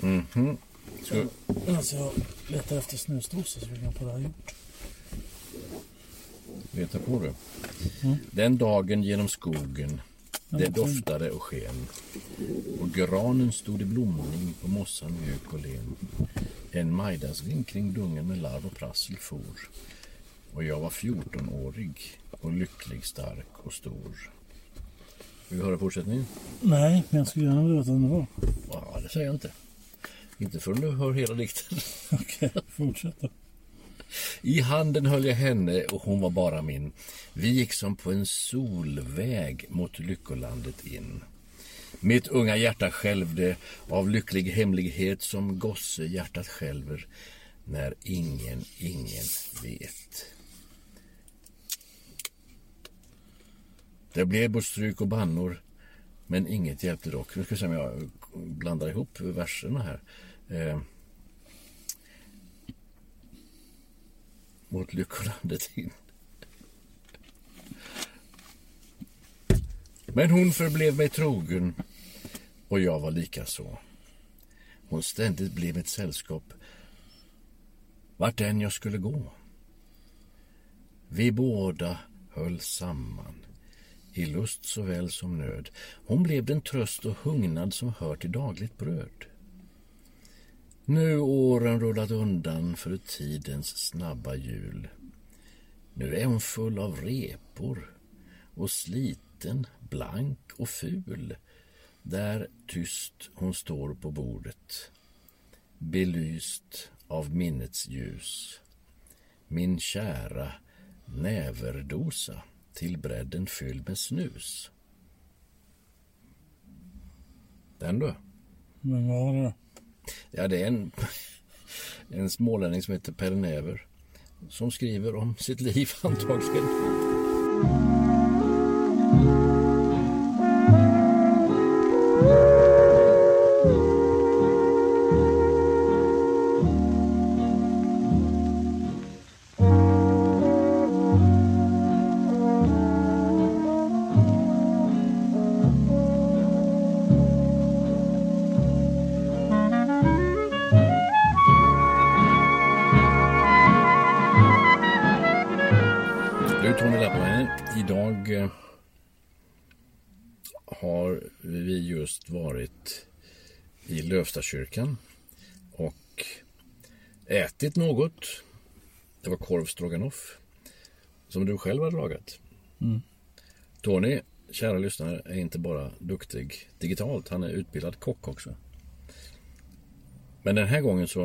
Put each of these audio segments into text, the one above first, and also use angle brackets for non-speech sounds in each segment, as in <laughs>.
Mhm. Så, Alltså, jag letar efter snusdosor så vi kan på det här gjort. veta på du. Den dagen genom skogen det doftade och sken och granen stod i blomning på mossan mjuk och len. En majdagsving kring dungen med larv och prassel for. Och jag var 14-årig och lycklig, stark och stor. Vill vi höra fortsättningen? Nej, men jag skulle gärna vilja veta vem det var. Ja, det säger jag inte. Inte förrän du hör hela dikten. <laughs> Okej, fortsätt då. I handen höll jag henne och hon var bara min. Vi gick som på en solväg mot lyckolandet in. Mitt unga hjärta skälvde av lycklig hemlighet som gosse hjärtat skälver när ingen, ingen vet. Det blev både stryk och bannor, men inget hjälpte dock. Nu ska vi se om jag blandar ihop verserna här. Eh, mot lyckolandet in. Men hon förblev mig trogen och jag var lika så. Hon ständigt blev ett sällskap vart än jag skulle gå. Vi båda höll samman i lust såväl som nöd. Hon blev den tröst och hungnad som hör till dagligt bröd. Nu åren rullat undan för tidens snabba hjul. Nu är hon full av repor och sliten, blank och ful. Där tyst hon står på bordet, belyst av minnets ljus. Min kära näverdosa till bredden fylld med snus. Den du. Men vad var det? Ja, det är en, en smålänning som heter Pelle Näver som skriver om sitt liv antagligen. I Lövstakyrkan och ätit något. Det var korv stroganoff som du själv har lagat. Tony, kära lyssnare, är inte bara duktig digitalt, han är utbildad kock också. Men den här gången så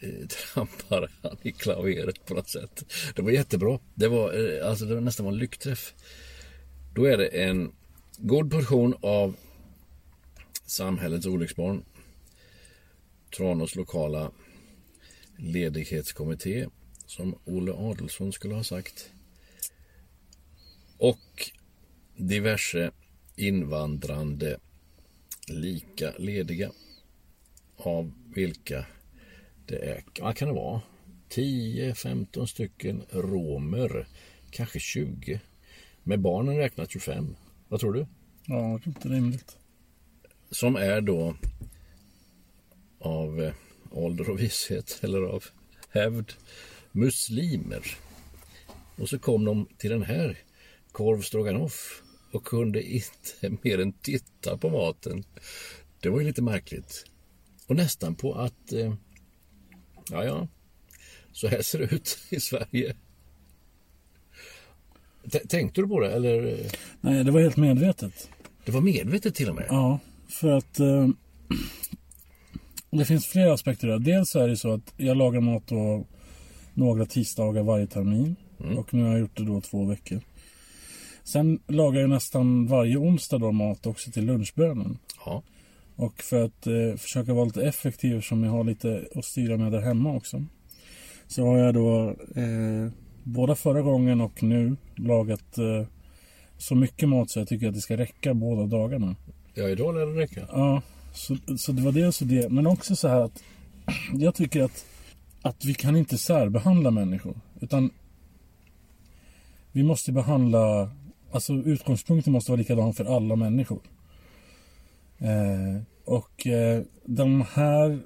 eh, <laughs> trampar han i klaveret på något sätt. Det var jättebra. Det var, eh, alltså det var nästan var en lyckträff. Då är det en god portion av samhällets olycksbarn. Tranås lokala ledighetskommitté, som Olle Adelsson skulle ha sagt. Och diverse invandrande lika lediga av vilka det är, vad kan det vara? 10-15 stycken romer, kanske 20. Med barnen räknat 25. Vad tror du? Ja, det är inte rimligt. Som är då av eh, ålder och visshet <laughs> eller av hävd muslimer. Och så kom de till den här korv stroganoff och kunde inte <laughs> mer än titta på maten. Det var ju lite märkligt. Och nästan på att, eh, ja ja, så här ser det ut <laughs> i Sverige. T- tänkte du på det eller? Nej, det var helt medvetet. Det var medvetet till och med? Ja, för att eh, <clears throat> det finns flera aspekter där. Dels är det så att jag lagar mat då några tisdagar varje termin. Och nu har jag gjort det då två veckor. Sen lagar jag nästan varje onsdag då mat också till lunchbönen. Ja. Och för att eh, försöka vara lite effektiv som jag har lite att styra med där hemma också. Så har jag då eh, både förra gången och nu lagat eh, så mycket mat så jag tycker att det ska räcka båda dagarna. Ja, idag lär det räcka. Ja, så, så det var dels det. Men också så här att <clears throat> jag tycker att, att vi kan inte särbehandla människor. Utan vi måste behandla, alltså utgångspunkten måste vara likadan för alla människor. Eh, och eh, de här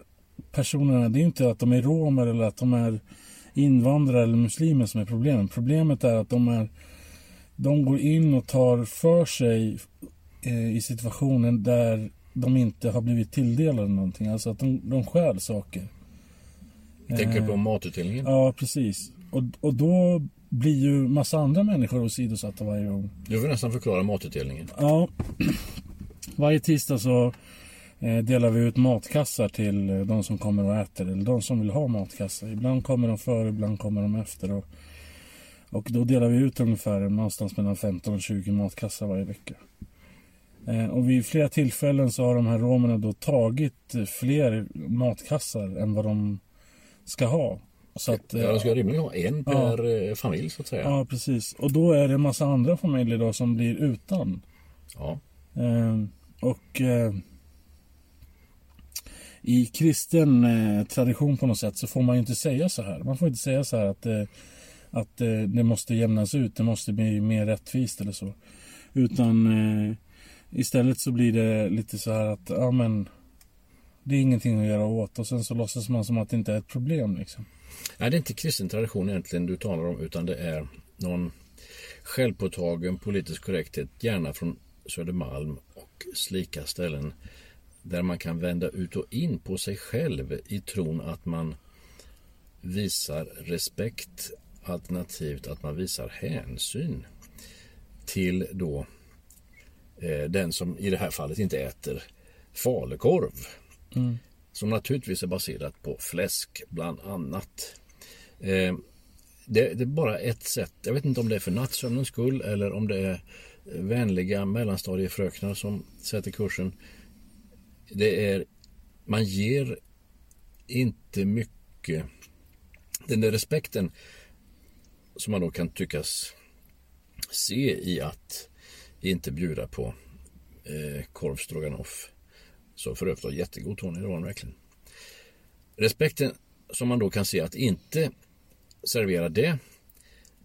personerna, det är inte att de är romer eller att de är invandrare eller muslimer som är problemet. Problemet är att de är de går in och tar för sig i situationen där de inte har blivit tilldelade någonting. Alltså att de, de stjäl saker. Tänker du på matutdelningen? Ja, precis. Och, och då blir ju massa andra människor åsidosatta varje gång. Du vill nästan förklara matutdelningen. Ja, <clears throat> varje tisdag så eh, delar vi ut matkassar till eh, de som kommer och äter eller de som vill ha matkassar. Ibland kommer de före, ibland kommer de efter. Och, och då delar vi ut ungefär någonstans mellan 15 och 20 matkassar varje vecka. Eh, och vid flera tillfällen så har de här romerna då tagit eh, fler matkassar än vad de ska ha. Så att, eh, Ja, de ska rimligen ha en Ja. per eh, familj så att säga. Ja, precis. Och då är det en massa andra familjer då som blir utan. Ja. Och i kristen tradition på något sätt så får man ju inte säga så här. Man får inte säga så här att, att det måste jämnas ut, det måste bli mer rättvist eller så. Utan istället så blir det lite så här att ja men det är ingenting att göra åt och sen så låtsas man som att det inte är ett problem liksom. Nej, det är inte kristen tradition egentligen du talar om utan det är någon självpåtagen politisk korrekthet, gärna från Södermalm och slika ställen där man kan vända ut och in på sig själv i tron att man visar respekt alternativt att man visar hänsyn till då den som i det här fallet inte äter falukorv. Som naturligtvis är baserat på fläsk bland annat. Eh, det, det är bara ett sätt. Jag vet inte om det är för nattsömnens skull eller om det är vänliga mellanstadiefröknar som sätter kursen. Det är, man ger inte mycket. Den där respekten som man då kan tyckas se i att inte bjuda på eh, korv stroganoff. Så för övrigt var jättegod Tony, det var den verkligen. Respekten som man då kan se att inte servera det,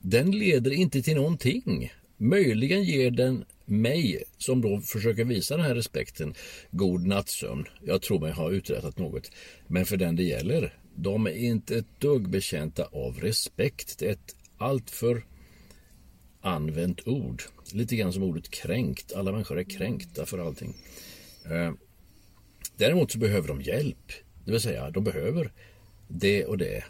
den leder inte till någonting. Möjligen ger den mig, som då försöker visa den här respekten, god nattsömn. Jag tror mig ha uträttat något. Men för den det gäller, de är inte ett dugg betjänta av respekt. Det är ett alltför använt ord. Lite grann som ordet kränkt. Alla människor är kränkta för allting. Eh, Däremot så behöver de hjälp. Det vill säga, de behöver det och det.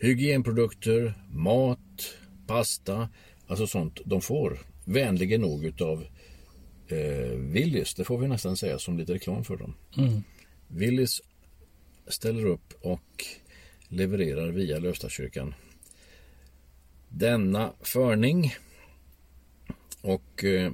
Hygienprodukter, mat, pasta, alltså sånt de får. Vänligen nog utav eh, Willys, det får vi nästan säga som lite reklam för dem. Willys ställer upp och levererar via Lövstakyrkan denna förning. Och eh,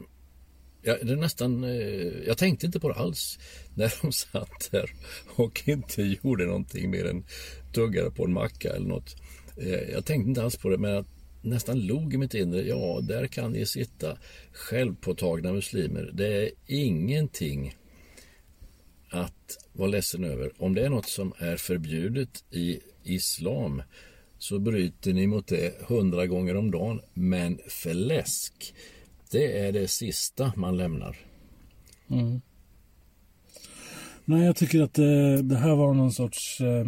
jag, det är nästan, eh, jag tänkte inte på det alls när de <laughs> satt där och inte gjorde någonting mer än tuggade på en macka eller något. Eh, jag tänkte inte alls på det men jag nästan log i mitt inre. Ja, där kan ni sitta självpåtagna muslimer. Det är ingenting att vara ledsen över. Om det är något som är förbjudet i islam så bryter ni mot det hundra gånger om dagen. Men för läsk, det är det sista man lämnar. Mm. Nej, jag tycker att det, det här var någon sorts... Eh,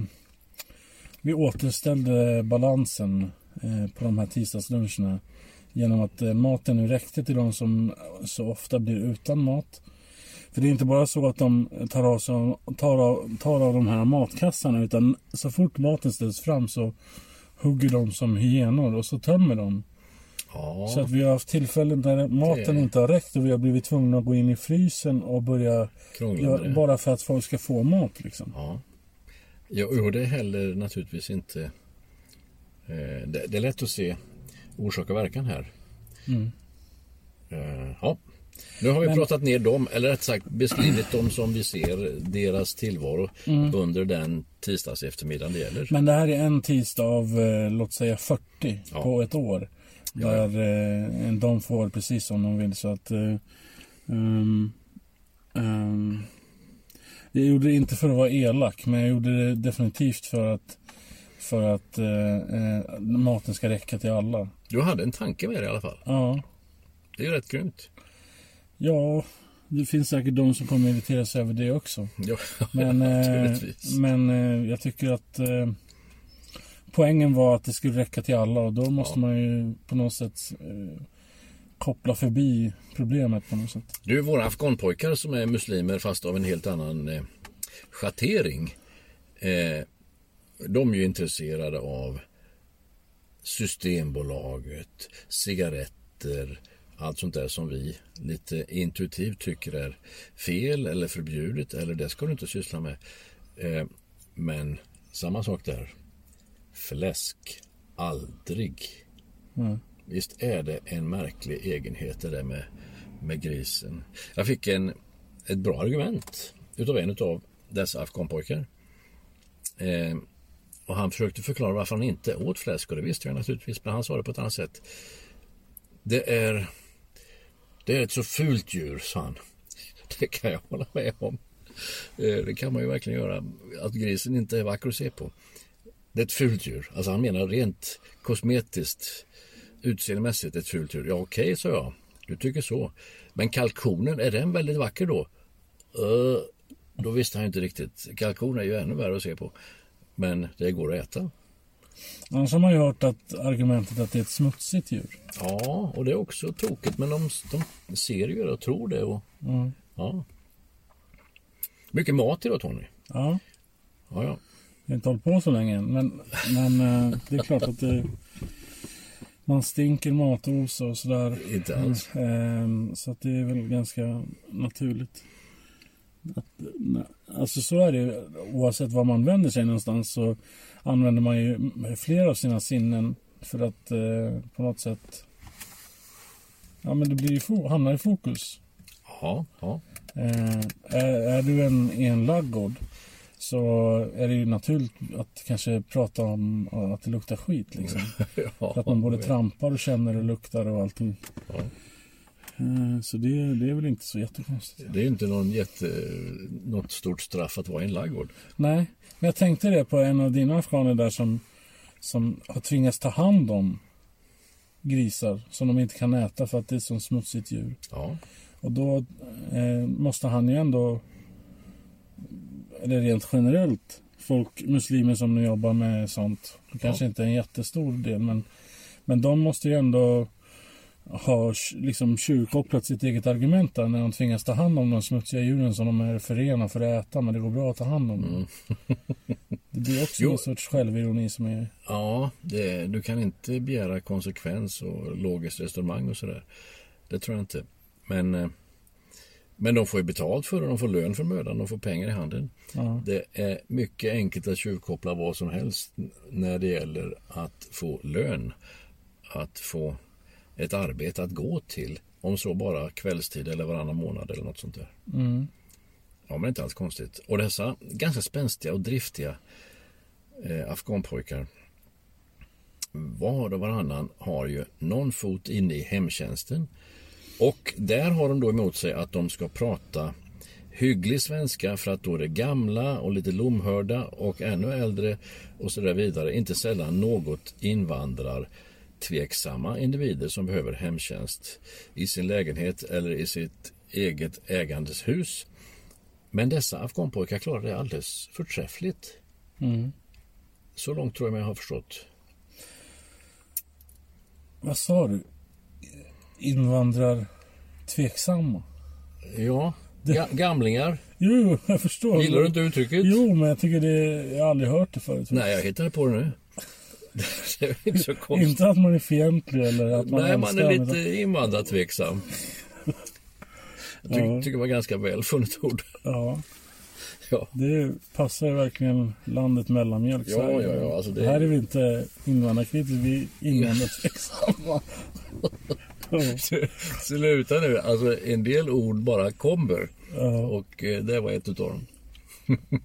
vi återställde balansen eh, på de här tisdagsluncherna genom att eh, maten nu räckte till de som så ofta blir utan mat. För det är inte bara så att de tar av, sig, tar av, tar av de här matkassarna utan så fort maten ställs fram så hugger de som hyenor och så tömmer de Ja, Så att vi har haft tillfällen där maten Det- inte har räckt och vi har blivit tvungna att gå in i frysen och börja krångla med göra, det. bara för att folk ska få mat liksom. Ja. Ja, och det är heller naturligtvis inte... Eh, det, det är lätt att se orsak och verkan här. Mm. Eh, ja. Nu har vi Men- pratat ner dem, eller rätt sagt beskrivit dem som vi ser deras tillvaro under den tisdags eftermiddagen det gäller. Mm. Men det här är en tisdag av, eh, låt säga 40 Ja. på ett år. Ja, Där eh, de får precis som de vill. Så att... Eh, ehm, ehm, jag gjorde det inte för att vara elak, men jag gjorde det definitivt för att, för att eh, eh, maten ska räcka till alla. Du hade en tanke med det i alla fall. Ja, Det är rätt grymt. Ja det finns säkert de som kommer irritera sig över det också. Ja, <laughs> Men, eh, men eh, jag tycker att eh, poängen var att det skulle räcka till alla och då måste Ja. man ju på något sätt eh, koppla förbi problemet på något sätt. Du, våra afghanpojkar som är muslimer fast av en helt annan eh, schattering. Eh, de är ju intresserade av Systembolaget, cigaretter, allt sånt där som vi lite intuitivt tycker är fel eller förbjudet eller det ska du inte syssla med. Eh, men samma sak där. Fläsk, aldrig. Mm. Visst är det en märklig egenhet det där med, med grisen. Jag fick en, ett bra argument utav en av dessa afghanpojkar. Eh, och han försökte förklara varför han inte åt fläsk och det visste jag naturligtvis men han sa det på ett annat sätt. Det är, det är ett så fult djur, sa han. <laughs> Det kan jag hålla med om. Eh, det kan man ju verkligen göra. Att grisen inte är vacker att se på. Det är ett fult djur. Alltså han menar rent kosmetiskt utseendemässigt ett fult djur. Ja okej, sa jag. Du tycker så. Men kalkonen, är den väldigt vacker då? Uh, då visste han inte riktigt. Kalkon är ju ännu värre att se på. Men det går att äta. Annars har man ju hört att argumentet att det är ett smutsigt djur. Ja, och det är också tokigt. Men de, de ser ju det och tror det. Och, Mm. ja. Mycket mat idag Tony. Ja, Ja, ja. jag har inte hållit på så länge än, men, men eh, det är klart att det, man stinker matos och sådär. Inte alls. Ehm, Så att det är väl ganska naturligt. Att, alltså så är det. Oavsett var man vänder sig någonstans så använder man ju flera av sina sinnen för att eh, på något sätt Ja men det blir hamnar i fokus. Ja, ja. Eh, är, är du en, i en laggård så är det ju naturligt att kanske prata om att det luktar skit liksom. <laughs> ja. Att man både trampar och känner och luktar och allting. Ja. Eh, Så det, det är väl inte så jättekonstigt. Det är inte någon jätte, något stort straff att vara i en laggård. Nej, men jag tänkte det på en av dina afghaner där som, som har tvingats ta hand om grisar som de inte kan äta för att det är så smutsigt djur. Ja, Och då eh, måste han ju ändå, eller rent generellt, folk, muslimer som nu jobbar med sånt, kanske inte en jättestor del, men, men de måste ju ändå ha liksom tjurkopplat sitt eget argument där när de tvingas ta hand om de smutsiga djuren som de är förena för att äta, men det går bra att ta hand om dem. <laughs> Det blir också Jo. en sorts självironi som är... ja det, du kan inte begära konsekvens och logiskt resonemang och sådär. Det tror jag inte. Men, eh, men de får ju betalt för det, de får lön för mödan, de får pengar i handen. Ja. Det är mycket enkelt att tjuvkoppla vad som helst när det gäller att få lön. Att få ett arbete att gå till. Om så bara kvällstid eller varannan månad eller något sånt där. Mm. Ja, men inte alls konstigt. Och dessa ganska spänstiga och driftiga eh, afghanpojkar var och varannan har ju någon fot inne i hemtjänsten. Och där har de då emot sig att de ska prata hygglig svenska för att då är det gamla och lite lomhörda och ännu äldre och så där vidare. Inte sällan något invandrar tveksamma individer som behöver hemtjänst i sin lägenhet eller i sitt eget ägandes hus. Men dessa afghanpojkar klarar det alldeles förträffligt. Mm. Så långt tror jag mig ha förstått. Vad sa du? Invandrar tveksamma? Ja, ga- gamlingar. Jo, jag förstår. Gillar du inte uttrycket? Jo, men jag tycker det... Jag har aldrig hört det förut. Nej, jag hittade på det nu. Det är inte så konstigt. Inte att man är fientlig eller att man Nej, man är utan- lite invandrartveksam. Jag ty- Ja. tycker det var ganska väl funnet ord. Ja, <laughs> Ja. det passar verkligen landet mellanmjölk. Ja, ja, ja, alltså det- Här är vi inte invandrarkritiska, vi är invandrartveksamma. <laughs> Sluta nu, alltså en del ord bara kommer. Ja. Och eh, det var ett utav dem. <laughs>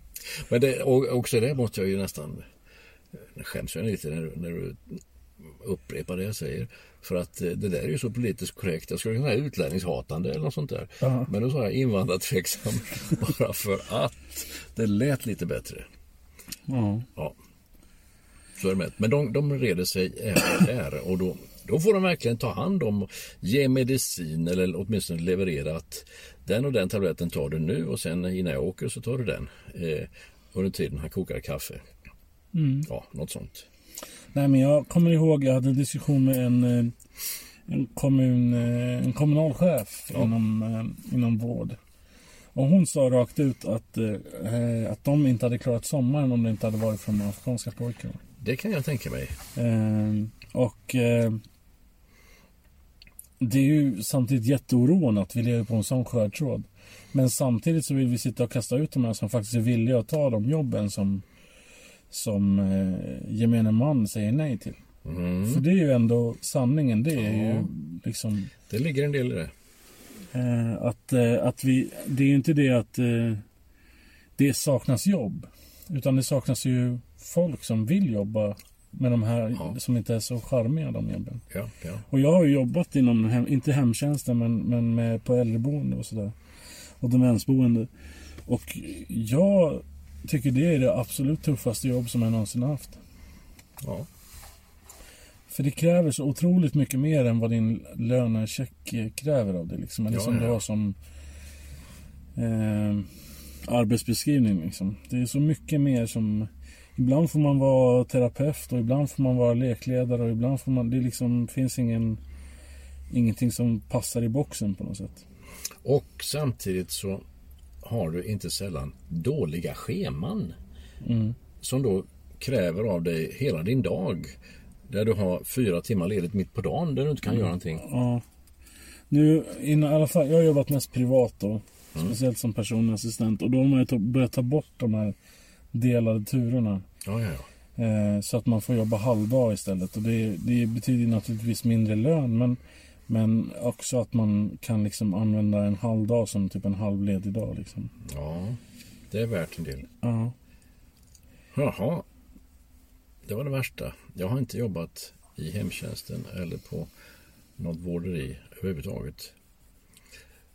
Men det, också det måste jag ju nästan nu skäms jag lite när, när du upprepar det jag säger. För att eh, det där är ju så politiskt korrekt. Jag skulle kunna säga utlänningshatande eller något sånt där. Ja. Men då sa jag invandrartveksam <laughs> bara för att det lät lite bättre. Ja. Ja. Så är det med. Men de, de reder sig även där och då, då får de verkligen ta hand om, ge medicin eller åtminstone leverera att den och den tabletten tar du nu och sen innan jag åker så tar du den eh, under tiden han kokar kaffe. Ja, något sånt. Nej, men jag kommer ihåg, jag hade en diskussion med en, eh, en, kommun, eh, en kommunalchef inom, eh, inom vård. Och hon sa rakt ut att, eh, att de inte hade klarat sommaren om det inte hade varit för de afghanska pojkarna. Det kan jag tänka mig. Eh, och eh, det är ju samtidigt jätteoroande att vi lever på en sån skör tråd. Men samtidigt så vill vi sitta och kasta ut de här som faktiskt är villiga att ta de jobben som, som eh, gemene man säger nej till. Mm. För det är ju ändå sanningen. Det är Ja. ju liksom Det ligger en del i det. eh, att, eh, att vi... Det är ju inte det att eh, det saknas jobb. Utan det saknas ju folk som vill jobba med de här Ja. som inte är så charmiga de jobben. Ja, ja. Och jag har ju jobbat inom, hem, inte hemtjänsten men, men med, på äldreboende och sådär. Och demensboende. Och jag tycker det är det absolut tuffaste jobb som jag någonsin haft. ja. För det kräver så otroligt mycket mer än vad din lönecheck kräver av dig. Liksom. Eller Ja, som ja, du har som eh, arbetsbeskrivning. Liksom. Det är så mycket mer som... Ibland får man vara terapeut och ibland får man vara lekledare och ibland får man... Det liksom finns ingen, ingenting som passar i boxen på något sätt. Och samtidigt så har du inte sällan dåliga scheman. Som då kräver av dig hela din dag. Där du har fyra timmar ledigt mitt på dagen där du inte kan göra någonting. Ja. Nu, in, i alla fall, jag har jobbat mest privat då. Speciellt som personlig assistent. Och då har man ju ta- börjat ta bort de här delade turerna. Ja, ja, ja. Eh, så att man får jobba halvdag istället. Och det, det betyder naturligtvis mindre lön. Men, men också att man kan liksom använda en halvdag som typ en halvledig dag. Liksom. ja. Det är värt en del. Ja. Jaha. Det var det värsta. Jag har inte jobbat i hemtjänsten eller på något vårderi överhuvudtaget.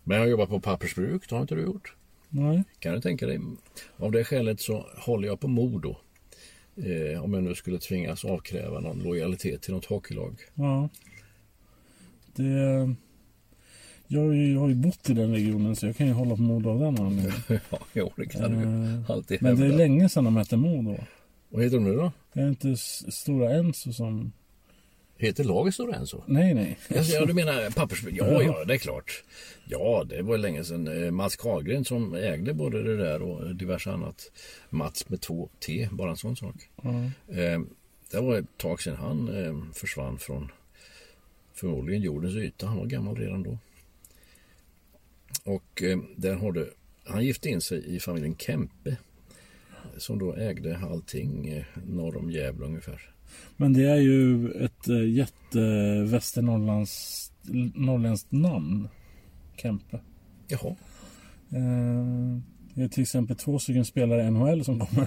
Men jag har jobbat på pappersbruk, det har inte du gjort? Nej. Kan du tänka dig? Av det skälet så håller jag på Modo. Eh, om jag nu skulle tvingas avkräva någon lojalitet till något hockeylag. Ja. Det... Jag har, ju, jag har ju bott i den regionen så jag kan ju hålla på Modo av den anledningen. ja, jo, det kan du Eh, alltid Men det är hävda. länge sedan de hette Modo. Vad heter de nu då? Det är inte Stora Enso som... Heter laget Stora Enso? Nej, nej. Alltså, ja, du menar pappersbruk? Ja, ja, det är klart. Ja, det var länge sedan. Eh, Mats Karlgren som ägde både det där och diverse annat. Mats med två T, bara en sån sak. Ja. Eh, det var ett tag sedan han eh, försvann från förmodligen jordens yta. Han var gammal redan då. Och eh, där har du, han gifte in sig i familjen Kempe. Som då ägde allting eh, norr om Gävle ungefär. Men det är ju ett äh, jätte Västernorrlands norrländskt namn. Kempe. Jaha, Eh, det är till exempel två stycken spelare i NHL som kommer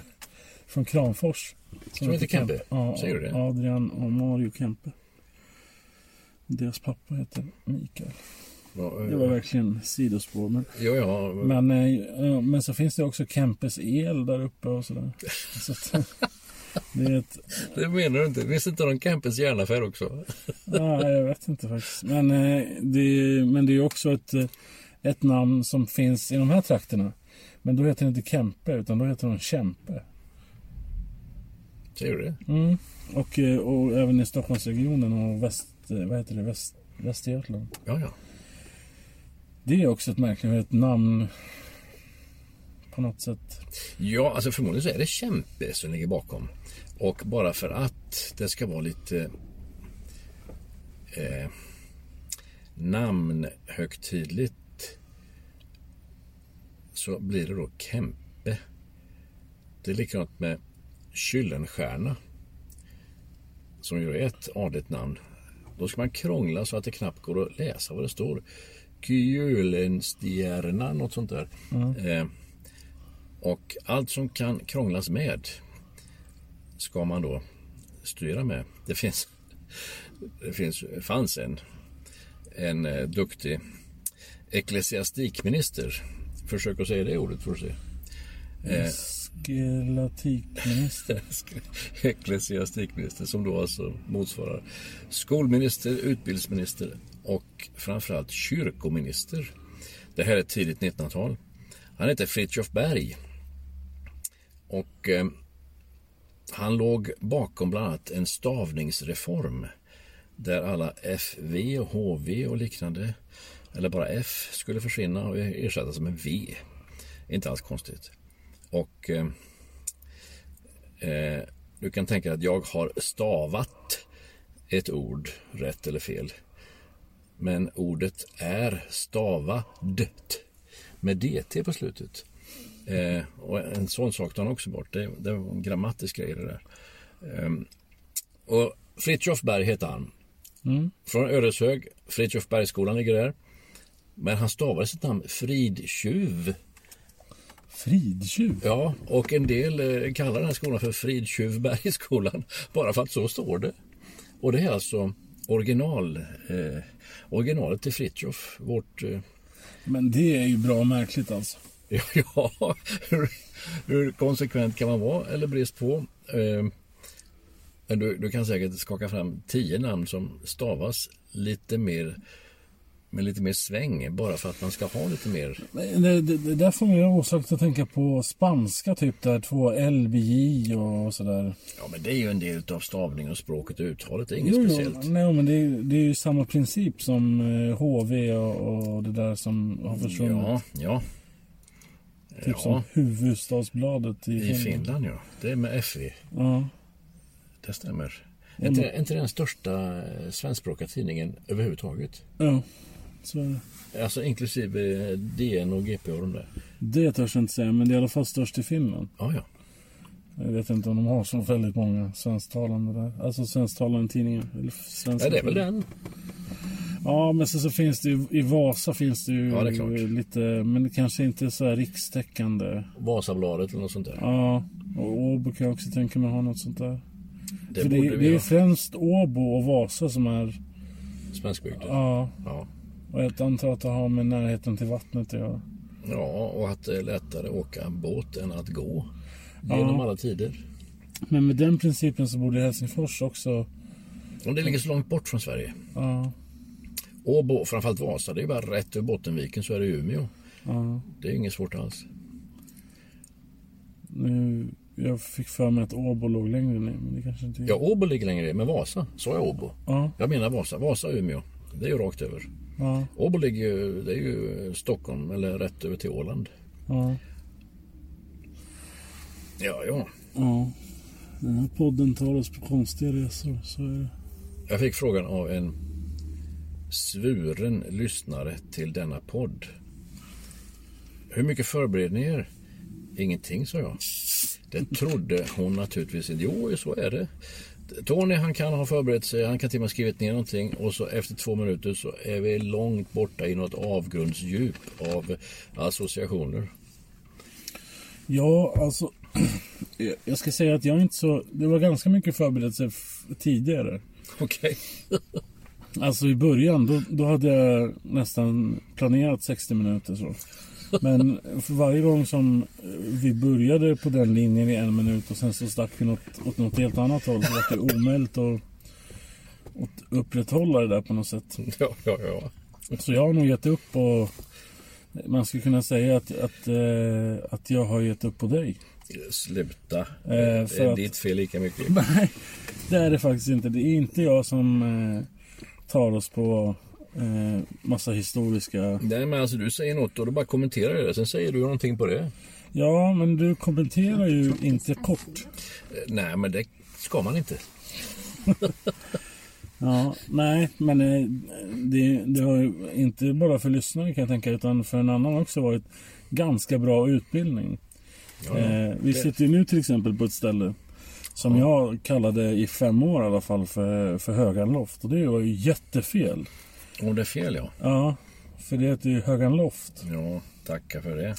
från Kramfors. Som heter Kempe? Ja, Säger du det? Adrian och Mario Kempe. Deras pappa heter Mikael. ja, Det var verkligen sidospår. Men, ja, ja, men, eh, men så finns det också Kempes el där uppe och sådär. <laughs> Så att, det är ett... det menar du inte. Det inte någon Kempes järnaffär också? <laughs> Ja, jag vet inte faktiskt. Men, eh, det, men det är också ett, eh, ett namn som finns i de här trakterna. Men då heter det inte Kempe utan då heter de Kämpe. Säger du det? Mm. Och, eh, och även i Stockholmsregionen och väst, eh, vad heter det? Väst, Västergötland. Ja, ja. Det är också ett märkligt namn på något sätt. Ja, alltså förmodligen så är det kämpe som ligger bakom. Och bara för att det ska vara lite eh, namnhögtidligt så blir det då Kempe. Det är likadant med Kyllenstierna som ju är ett adligt namn. Då ska man krångla så att det knappt går att läsa vad det står. Kjölenstierna, något sånt där. Eh, och allt som kan krånglas med ska man då styra med. Det finns, det finns, fanns en, en eh, duktig ecklesiastikminister. Försök att säga det ordet får du se. Eh, Skelatikminister. ecklesiastikminister <laughs> som då alltså motsvarar skolminister, utbildningsminister och framförallt kyrkominister. Det här är tidigt 1900-tal. Han heter Fritjof Berg. Och eh, han låg bakom bland annat en stavningsreform där alla FV och HV och liknande eller bara F skulle försvinna och ersättas med V. Inte alls konstigt. Och eh, eh, du kan tänka dig att jag har stavat ett ord rätt eller fel. Men ordet är stavadt med DT på slutet. Eh, och en sån sak tar han också bort. Det, det var en grammatisk grej det där. Eh, och Fritiof Berg heter han. Från Ödeshög. Fritiof Bergsskolan ligger där. Men han stavade sitt namn Fridtjuv. Fridtjuv? Ja, och en del eh, kallar den här skolan för Fridtjuvbergsskolan <laughs> bara för att så står det. Och det är alltså original, eh, originalet till Fritiof, vårt... Eh, Men det är ju bra märkligt alltså. <laughs> ja, hur, hur konsekvent kan man vara eller brist på? Eh, du, du kan säkert skaka fram tio namn som stavas lite mer med lite mer sväng bara för att man ska ha lite mer Det, det, det där får mig osökt att tänka på spanska typ där två LBJ och sådär. Ja, men det är ju en del av stavningen och språket och uttalet. Det är inget Jo, jo, speciellt. nej, men det är, det är ju samma princip som eh, HV och, och det där som har försvunnit. Ja, ja. typ ja. som huvudstadsbladet i, I Finland. Finland, ja. Det är med FV. Ja. Det stämmer. Är inte, är inte den största eh, svenskspråkiga tidningen överhuvudtaget? ja, så. Alltså inklusive DN och GP och de där. Det törs jag inte säga, men det är i alla fall störst i Finland. Ja, ja. Jag vet inte om de har så väldigt många svensktalande där. Alltså svensktalande tidningar. Eller svenska ja det är väl den. Ja, men så, så finns det ju, i Vasa finns det ju Ja, det lite, men det kanske inte är så här rikstäckande. Vasabladet eller något sånt där. Ja, och Åbo kan jag också tänka mig ha något sånt där. det För det, det är ju främst Åbo och Vasa som är, Svenskbygden. ja, Ja. Och jag antar att det har med närheten till vattnet att göra. ja, och att det är lättare att åka båt än att gå. Genom Ja. alla tider. Men med den principen så borde Helsingfors också, Och det ligger så långt bort från Sverige. ja, Åbo, framförallt Vasa, det är bara rätt över Bottenviken så är det Umeå. ja. Det är inget svårt alls. Nu, jag fick för mig att Åbo låg längre ner, men det kanske inte Ja, Åbo ligger längre ner, men Vasa, sa jag Åbo? Ja, Jag menar Vasa, Vasa Umeå. Det är ju rakt över. Ja, Åbo ligger ju, det är ju Stockholm, eller rätt över till Åland. ja. Ja, ja. Ja, den här podden tar oss på konstiga resor. Så är det. Jag fick frågan av en svuren lyssnare till denna podd. Hur mycket förbereder ni er? Ingenting, sa jag. Det trodde hon naturligtvis inte. Jo, så är det. Tony han kan ha förberett sig, han kan till och med skrivit ner någonting och så efter två minuter så är vi långt borta i något avgrundsdjup av associationer. Ja, alltså. <clears throat> jag- ska säga att jag inte så... Det var ganska mycket förberedelse tidigare. Okej. <laughs> Alltså i början, då, då hade jag nästan planerat 60 minuter så. Men för varje gång som vi började på den linjen i en minut och sen så stack vi något, åt något helt annat håll så var det omöjligt att, att upprätthålla det där på något sätt. Ja, ja, ja. Så jag har nog gett upp och man skulle kunna säga att, att, eh, att jag har gett upp på dig. Sluta. för det är att- ditt fel lika mycket. <laughs> Nej, det är det faktiskt inte. Det är inte jag som eh, tar oss på eh, massa historiska... Nej, men alltså du säger något och då bara kommenterar jag det. Sen säger du någonting på det. Ja, men du kommenterar ju inte kort. Eh, Nej, men det ska man inte. <laughs> Ja, nej, men eh, det, det har ju inte bara för lyssnare kan jag tänka, utan för en annan också varit ganska bra utbildning. Eh, vi sitter ju nu till exempel på ett ställe som jag kallade i fem år i alla fall för, för Högan Loft. Och det var ju jättefel. Om det är fel, ja. Ja, för det heter ju Högan Loft. Ja, tacka för det.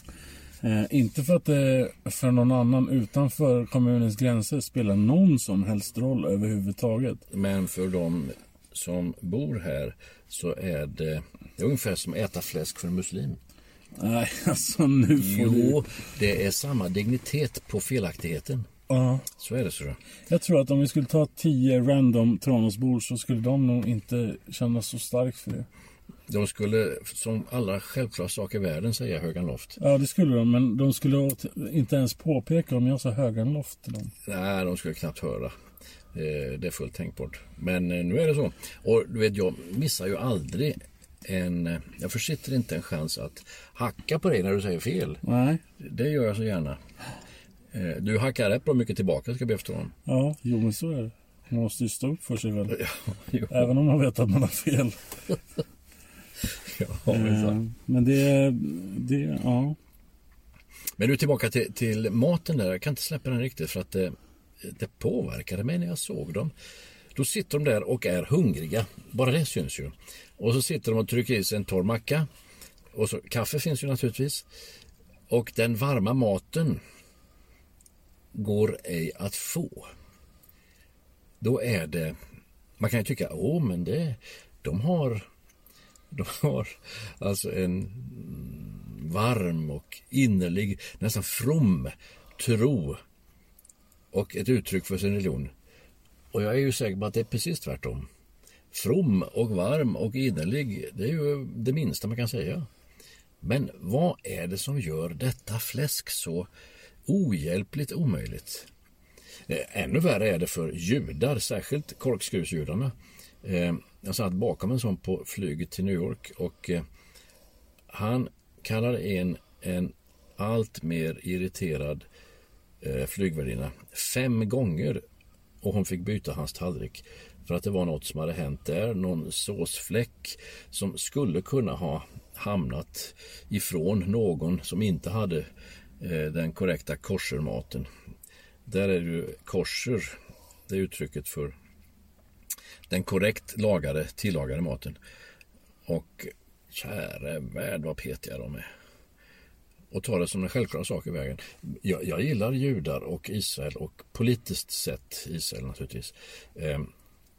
Eh, inte för att det för någon annan utanför kommunens gränser spelar någon som helst roll överhuvudtaget. Men för de som bor här så är det, det är ungefär som att äta fläsk för en muslim. Nej, <laughs> alltså nu får du... Jo, det är samma dignitet på felaktigheten. Ja. Så är det så. Jag tror att om vi skulle ta tio random Tranåsbor så skulle de nog inte känna så starkt för det. De skulle som allra självklara sak i världen säga Högan Loft. Ja, det skulle de, men de skulle inte ens påpeka om jag sa Högan Loft till dem. Nej, de skulle knappt höra. Eh, Det är fullt tänkbart. Men eh, nu är det så. Och du vet, jag missar ju aldrig en... eh, Jag försitter inte en chans att hacka på dig när du säger fel. Nej, Det gör jag så gärna. Eh, Du hackar rätt bra mycket tillbaka ska jag be efterhand. ja, jo men så är det. Man måste ju stå upp för sig väl. <laughs> Jo, Även om man vet att man har fel. <laughs> ja, men. Eh, Men det, det, ja. Men du tillbaka till, till maten där. Jag kan inte släppa den riktigt för att det, det påverkade mig när jag såg dem. Då sitter de där och är hungriga. Bara det syns ju. Och så sitter de och trycker i sig en torr macka. Och så, kaffe finns ju naturligtvis. Och den varma maten går ej att få. Då är det, man kan ju tycka, åh men det, de har, de har alltså en varm och innerlig, nästan from tro och ett uttryck för sin religion. Och jag är ju säker på att det är precis tvärtom. From och varm och innerlig, det är ju det minsta man kan säga. Men vad är det som gör detta fläsk så ohjälpligt omöjligt? Eh, ännu värre är det för judar, särskilt korkskruvsjudarna. Eh, jag satt bakom en sån på flyget till New York och eh, han kallar in en allt mer irriterad flygvärdinna fem gånger och hon fick byta hans tallrik för att det var något som hade hänt där, någon såsfläck som skulle kunna ha hamnat ifrån någon som inte hade Eh, den korrekta koshermaten. Där är det ju kosher, det är uttrycket för den korrekt lagade, tillagade maten. Och käre värld vad petiga de är. Och ta det som en självklar sak i vägen. Jag, jag gillar judar och Israel och politiskt sett Israel naturligtvis. Ehm,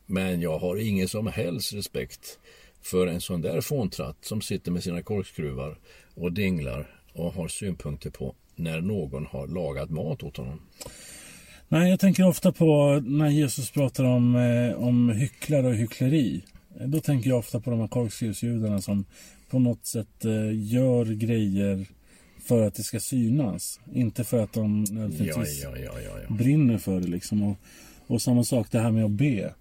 men jag har ingen som helst respekt för en sån där fåntratt som sitter med sina korkskruvar och dinglar och har synpunkter på när någon har lagat mat åt honom. Nej, jag tänker ofta på när Jesus pratar om, eh, om hycklare och hyckleri. Då tänker jag ofta på de här korkskruvsjudarna som på något sätt eh, gör grejer för att det ska synas. Inte för att de nödvändigtvis ja, ja, ja, brinner för det. Liksom. Och, och samma sak det här med att be.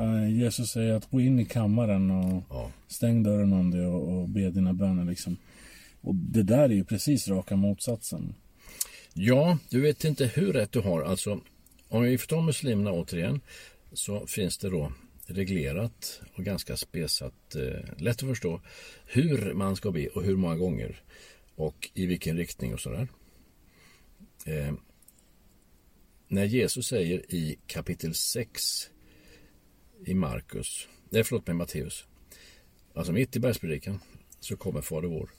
Eh, Jesus säger att gå in i kammaren och stäng dörren om dig och, och be dina böner. Liksom. Och det där är ju precis raka motsatsen. Ja, du vet inte hur rätt du har. Alltså, om vi får ta muslimerna återigen så finns det då reglerat och ganska spesat, eh, lätt att förstå hur man ska be och hur många gånger och i vilken riktning och sådär. Eh, när Jesus säger i kapitel 6 i Markus, nej förlåt mig Matteus, alltså mitt i bergspredikan så kommer Fader vår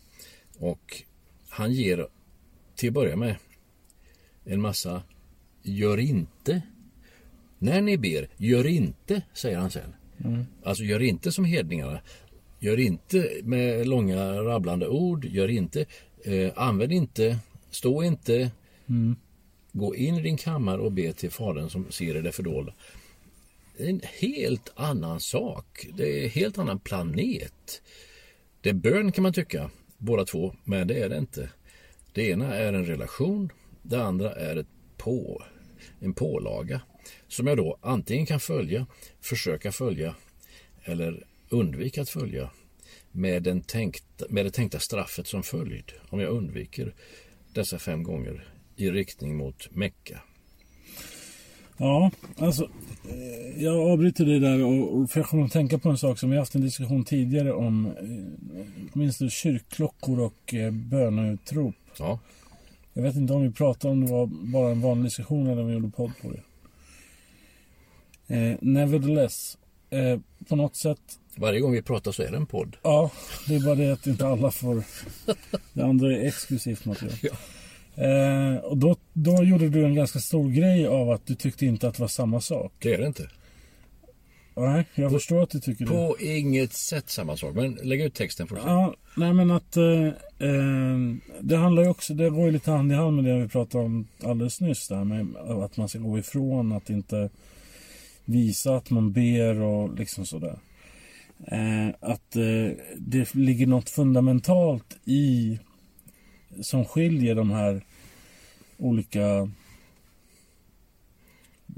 och han ger till att börja med en massa gör inte. När ni ber, gör inte, säger han sen. Alltså gör inte som hedningarna. Gör inte med långa rabblande ord. Gör inte. Eh, använd inte. Stå inte. Gå in i din kammare och be till Fadern som ser i det fördolda. Det är en helt annan sak. Det är en helt annan planet. Det är bön kan man tycka, båda två, men det är det inte. Det ena är en relation, det andra är ett på, en pålaga som jag då antingen kan följa, försöka följa eller undvika att följa med, den tänkta, med det tänkta straffet som följd om jag undviker dessa fem gånger i riktning mot Mecka. Ja, alltså eh, jag avbryter det där och, för jag kommer att tänka på en sak som vi haft en diskussion tidigare om. eh, Minns du kyrkklockor och eh, böneutrop? Ja, Jag vet inte om vi pratade om det var bara en vanlig diskussion eller om vi gjorde podd på det. Eh, nevertheless, eh, på något sätt, varje gång vi pratar så är det en podd. ja, det är bara det att inte alla får. Det andra är exklusivt material. Ja. Eh, och då, då gjorde du en ganska stor grej av att du tyckte inte att det var samma sak. Det är det inte. Nej, jag förstår att du tycker det. På inget sätt samma sak. Men lägg ut texten får du se. Ja, nej men att eh, eh, det handlar ju också, det går ju lite hand i hand med det vi pratade om alldeles nyss där med att man ska gå ifrån, att inte visa att man ber och liksom sådär. Eh, att eh, det ligger något fundamentalt i som skiljer de här olika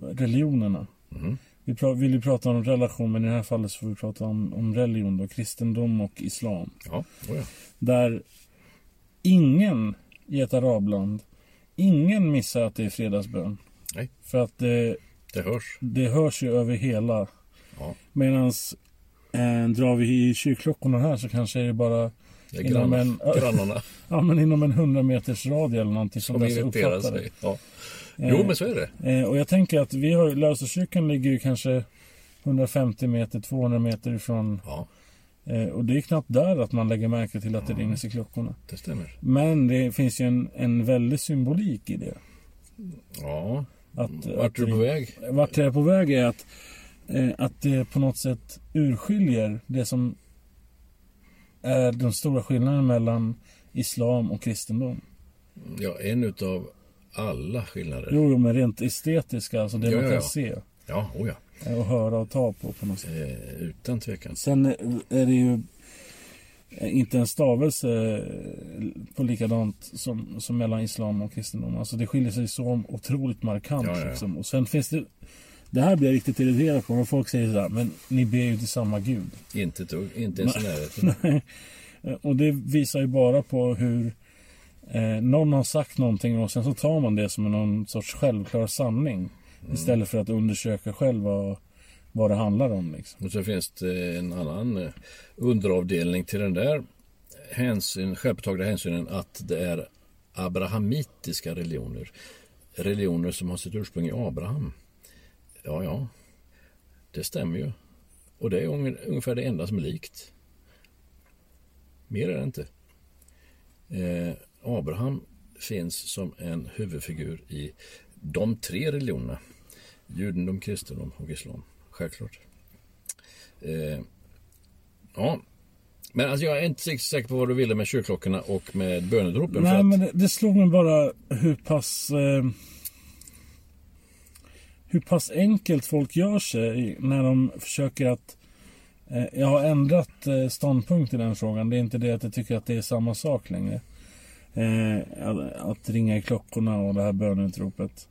religionerna. Mm. Vi vill ju prata om relation, men i det här fallet så får vi prata om, om religion då, kristendom och islam. Ja, oh ja. Där ingen i ett arabland, ingen missar att det är fredagsbön. Nej. För att det, det hörs. det hörs ju över hela. Ja. Medan eh, drar vi i kyrkklockorna här så kanske är det bara Det Inom en- grannarna <laughs> ja, men inom en 100 meters radie eller någonting som, som irriterar sig. Ja. Jo, men så är det. Eh, och jag tänker att vi har, Lösökyrkan ligger ju kanske 150 meter, 200 meter ifrån. Ja, Eh, och det är knappt där att man lägger märke till att det ringer i klockorna. det stämmer. Men det finns ju en, en väldig symbolik i det. Ja, Att, vart att är du på väg? Vart jag är på väg är att, eh, att det på något sätt urskiljer det som är den stora skillnaden mellan islam och kristendom. Ja, en utav alla skillnader. Jo, men rent estetiska, alltså det Ja, man kan ja, ja. se Ja, oh ja. eh, och höra och ta på på något sätt. Eh, utan tvekan. Sen är det ju inte en stavelse eh, på likadant som, som mellan islam och kristendom. Alltså det skiljer sig så otroligt markant. Ja, ja, ja. Liksom. Och sen finns det det här blir jag riktigt irriterad på när folk säger så här, men ni ber ju till samma gud. Inte dugg, inte ens i närheten. <laughs> Och det visar ju bara på hur eh, någon har sagt någonting och sen så tar man det som någon sorts självklar sanning. Istället för att undersöka själv vad, vad det handlar om. Liksom. Och så finns det en annan eh, underavdelning till den där hänsyn, självpåtagna hänsynen att det är abrahamitiska religioner. Religioner som har sitt ursprung i Abraham. Ja, ja, det stämmer ju. Och det är ung- ungefär det enda som är likt. Mer är det inte. Eh, Abraham finns som en huvudfigur i de tre religionerna. Judendom, kristendom och islam. Självklart. Eh, ja, men alltså jag är inte säker på vad du ville med kyrkklockorna och med bönedropen. Nej, att, men det, det slog mig bara hur pass... Eh, hur pass enkelt folk gör sig när de försöker att... Eh, jag har ändrat eh, ståndpunkt i den frågan. Det är inte det att jag tycker att det är samma sak längre. Eh, att, att ringa i klockorna och det här bönutropet.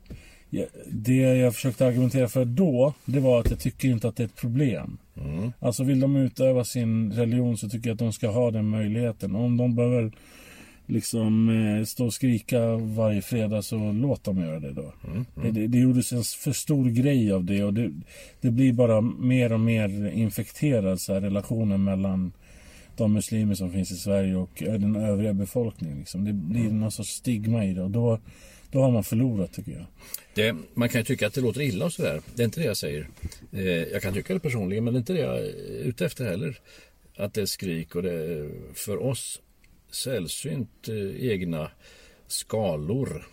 Ja, det jag försökte argumentera för då, det var att jag tycker inte att det är ett problem. Mm. Alltså vill de utöva sin religion så tycker jag att de ska ha den möjligheten. Om de behöver liksom eh, stå och skrika varje fredag så låt dem göra det då. Det, det, det gjordes en för stor grej av det och det, det blir bara mer och mer infekterad så här, relationen mellan de muslimer som finns i Sverige och eh, den övriga befolkningen. Liksom. Det blir någon sorts stigma i det och då, då har man förlorat tycker jag. det, man kan ju tycka att det låter illa och sådär. Det är inte det jag säger. Eh, jag kan tycka det personligen, men det är inte det jag är ute efter heller. Att det är skrik och det är för oss sällsynt eh, egna skalor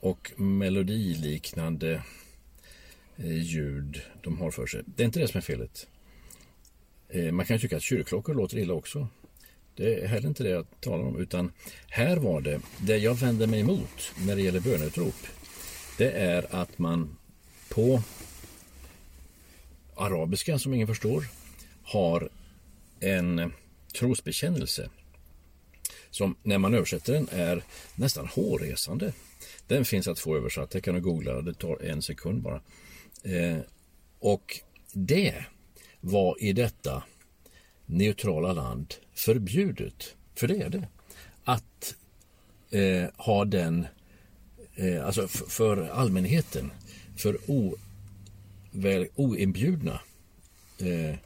och melodiliknande eh, ljud de har för sig. Det är inte det som är felet. Eh, man kan tycka att kyrkklockor låter illa också. Det är heller inte det jag talar om. Utan här var det, det jag vänder mig emot när det gäller böneutrop. Det är att man på arabiska som ingen förstår har en trosbekännelse som när man översätter den är nästan hårresande. Den finns att få översatt, det kan du googla, det tar en sekund bara. Eh, och det var i detta neutrala land förbjudet, för det är det, att eh, ha den, eh, alltså f- för allmänheten, för o, väl, oinbjudna, eh,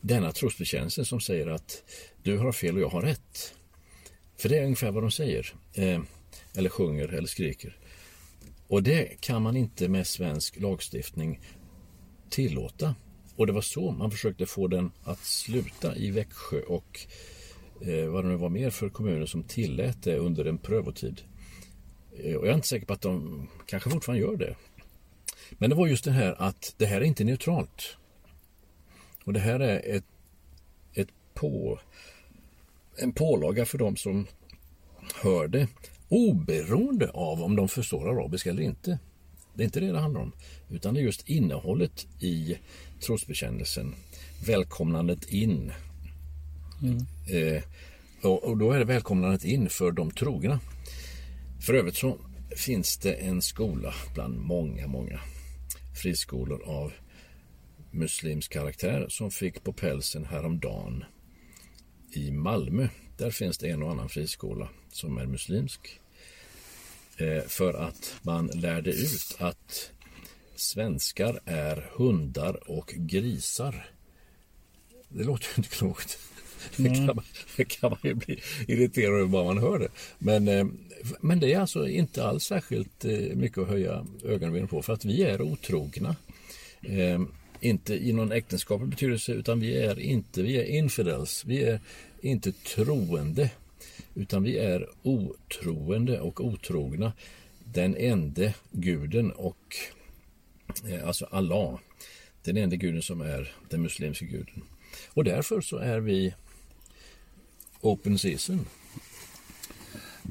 denna trosbekännelse som säger att du har fel och jag har rätt. För det är ungefär vad de säger, eh, eller sjunger eller skriker. Och det kan man inte med svensk lagstiftning tillåta. Och det var så man försökte få den att sluta i Växjö och eh, vad det nu var mer för kommuner som tillät det under en prövotid. Eh, och jag är inte säker på att de kanske fortfarande gör det. Men det var just det här att det här är inte neutralt. Och det här är ett, ett på, en pålaga för dem som hör det oberoende av om de förstår arabiska eller inte. Det är inte det det handlar om, utan det är just innehållet i trosbekännelsen, välkomnandet in. Eh, och, och då är det välkomnandet in för de trogna. För övrigt så finns det en skola bland många, många friskolor av muslimsk karaktär som fick på pälsen häromdagen i Malmö. Där finns det en och annan friskola som är muslimsk. Eh, för att man lärde ut att svenskar är hundar och grisar. Det låter ju inte klokt. Det kan, man, det kan man ju bli irriterad över bara man hör det. Men, eh, men det är alltså inte alls särskilt eh, mycket att höja ögonbrynen på för att vi är otrogna. Inte i någon äktenskaplig betydelse utan vi är inte, vi är infidels, vi är inte troende utan vi är otroende och otrogna den ende guden och eh, alltså Allah, den enda guden som är den muslimska guden. Och därför så är vi open season.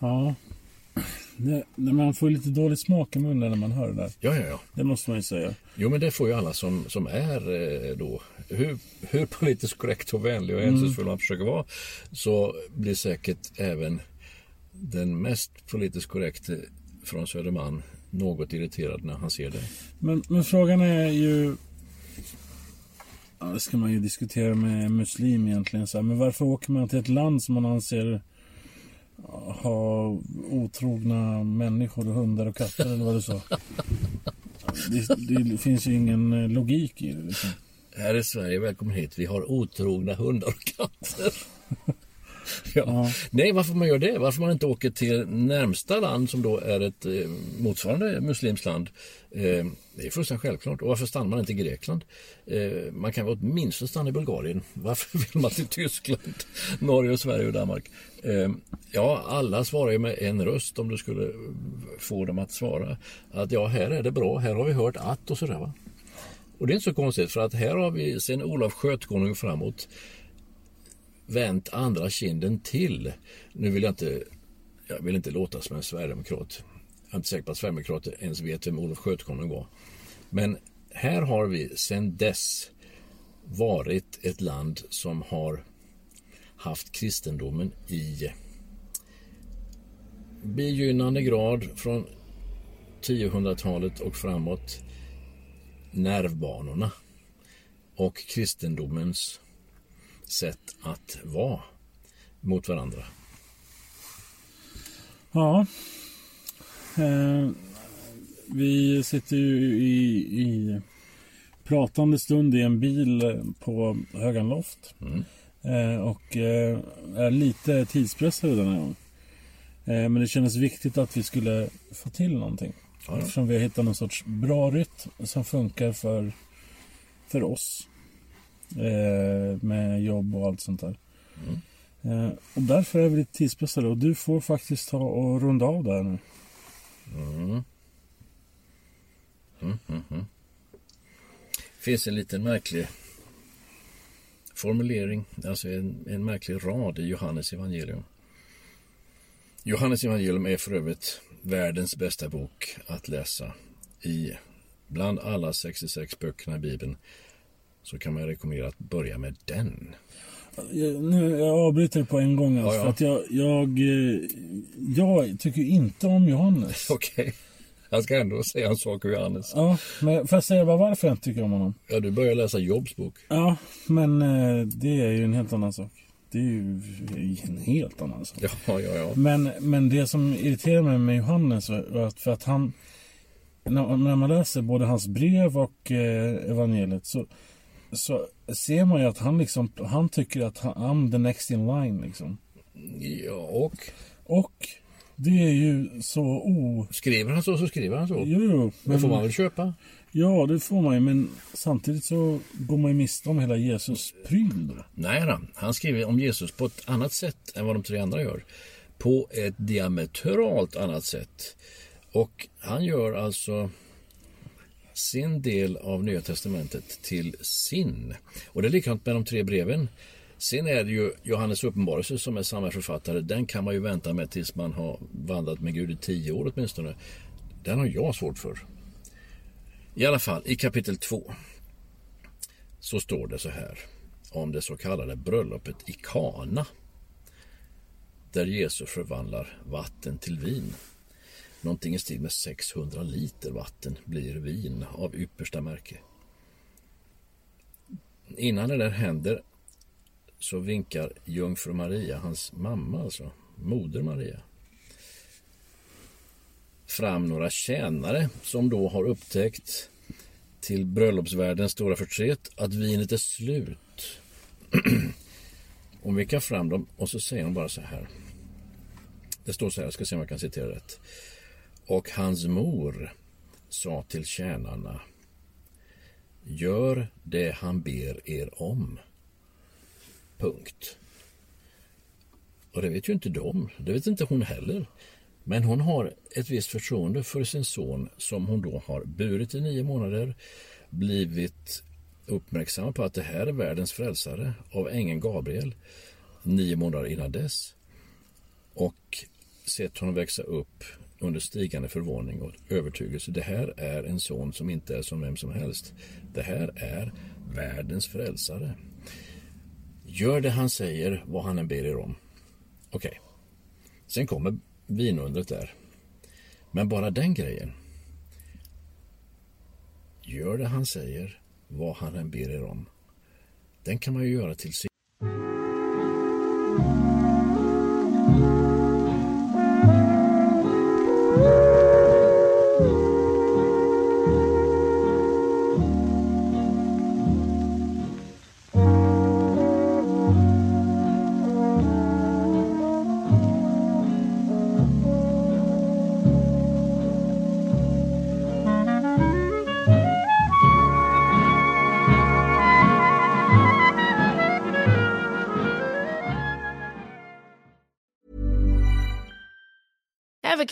Ja. Det, man får lite dålig smak i munnen när man hör det där. Ja, ja, ja. Det måste man ju säga. Jo, men det får ju alla som, som är eh, då, hur, hur politiskt korrekt och vänlig och hänsynsfull man försöker vara, så blir säkert även den mest politiskt korrekte från Södermalm något irriterad när han ser det. Men, men frågan är ju... Ja, det ska man ju diskutera med muslim egentligen. Så här, men varför åker man till ett land som man anser ha otrogna människor, hundar och katter eller vad du sa? Det, det finns ju ingen eh, logik i det. Liksom. Här är Sverige, välkommen hit. Vi har otrogna hundar och katter ja. Nej, varför man gör det? Varför man inte åker till närmsta land som då är ett eh, motsvarande muslimskt land. Eh, det är fullständigt självklart. Och varför stannar man inte i Grekland? Eh, man kan väl åtminstone stanna i Bulgarien. <laughs> Varför vill man till Tyskland, <laughs> Norge, Sverige och Danmark? Eh, ja, alla svarar ju med en röst om du skulle få dem att svara. Att ja, här är det bra, här har vi hört att och sådär va. Och det är inte så konstigt för att här har vi sen Olof Skötkonung framåt vänt andra kinden till. Nu vill jag inte, jag vill inte låta som en sverigedemokrat. Jag är inte säker på att sverigedemokrater ens vet vem Olof Skötkonung var. Men här har vi sedan dess varit ett land som har haft kristendomen i begynnande grad från 1000-talet och framåt nervbanorna och kristendomens sätt att vara mot varandra. Ja. Eh, vi sitter ju i, i pratande stund i en bil på Högan Loft. Eh, och eh, är lite tidspressade den här gången. Eh, men det kändes viktigt att vi skulle få till någonting. Ja. Eftersom vi har hittat någon sorts bra rytm som funkar för, för oss. Eh, med jobb och allt sånt där. Eh, och därför är vi lite tidspressade och du får faktiskt ta och runda av där nu. finns en liten märklig formulering, alltså en, en märklig rad i Johannes evangelium. Johannes evangelium är för övrigt världens bästa bok att läsa. I bland alla 66 böckerna i Bibeln så kan man rekommendera att börja med den. Jag, nu, jag avbryter på en gång alltså, Ja, ja. för att jag, jag, eh, jag tycker inte om Johannes. <laughs> Okej, jag ska ändå säga en sak om Johannes. Ja, men får jag säga bara varför jag inte tycker om honom? Ja, du börjar läsa Jobs bok. Ja, men eh, det är ju en helt annan sak. Det är ju en helt annan sak. Ja, ja, ja. Men, men det som irriterar mig med Johannes var att för att han när, när man läser både hans brev och eh, evangeliet så, så ser man ju att han liksom han tycker att han, I'm the next in line liksom. ja och Och det är ju så o... skriver han så så skriver han så. Jo, jo. Men får man väl köpa? Ja, det får man ju. Men samtidigt så går man ju miste om hela Jesus pryl då. Nej, då. han skriver om Jesus på ett annat sätt än vad de tre andra gör. På ett diametralt annat sätt. Och han gör alltså sin del av Nya Testamentet till sin. Och det är likadant med de tre breven. Sen är det ju Johannes uppenbarelse som är samma författare. Den kan man ju vänta med tills man har vandrat med Gud i tio år åtminstone. Den har jag svårt för. I alla fall, i kapitel 2 så står det så här om det så kallade bröllopet i Kana där Jesus förvandlar vatten till vin. Någonting i stil med 600 liter vatten blir vin av yppersta märke. Innan det där händer så vinkar jungfru Maria, hans mamma alltså, moder Maria fram några tjänare som då har upptäckt till bröllopsvärdens stora förtret att vinet är slut. <clears throat> Hon vinkar fram dem och så säger hon bara så här. Det står så här, jag ska se om jag kan citera rätt. Och hans mor sa till tjänarna Gör det han ber er om. Punkt. Och det vet ju inte de. Det vet inte hon heller. Men hon har ett visst förtroende för sin son som hon då har burit i nio månader, blivit uppmärksamma på att det här är världens frälsare av ängeln Gabriel nio månader innan dess och sett honom växa upp under stigande förvåning och övertygelse. Det här är en son som inte är som vem som helst. Det här är världens frälsare. Gör det han säger, vad han än ber er om. Okej. Okay. Sen kommer vinundret där. Men bara den grejen. Gör det han säger, vad han än ber er om. Den kan man ju göra till sin.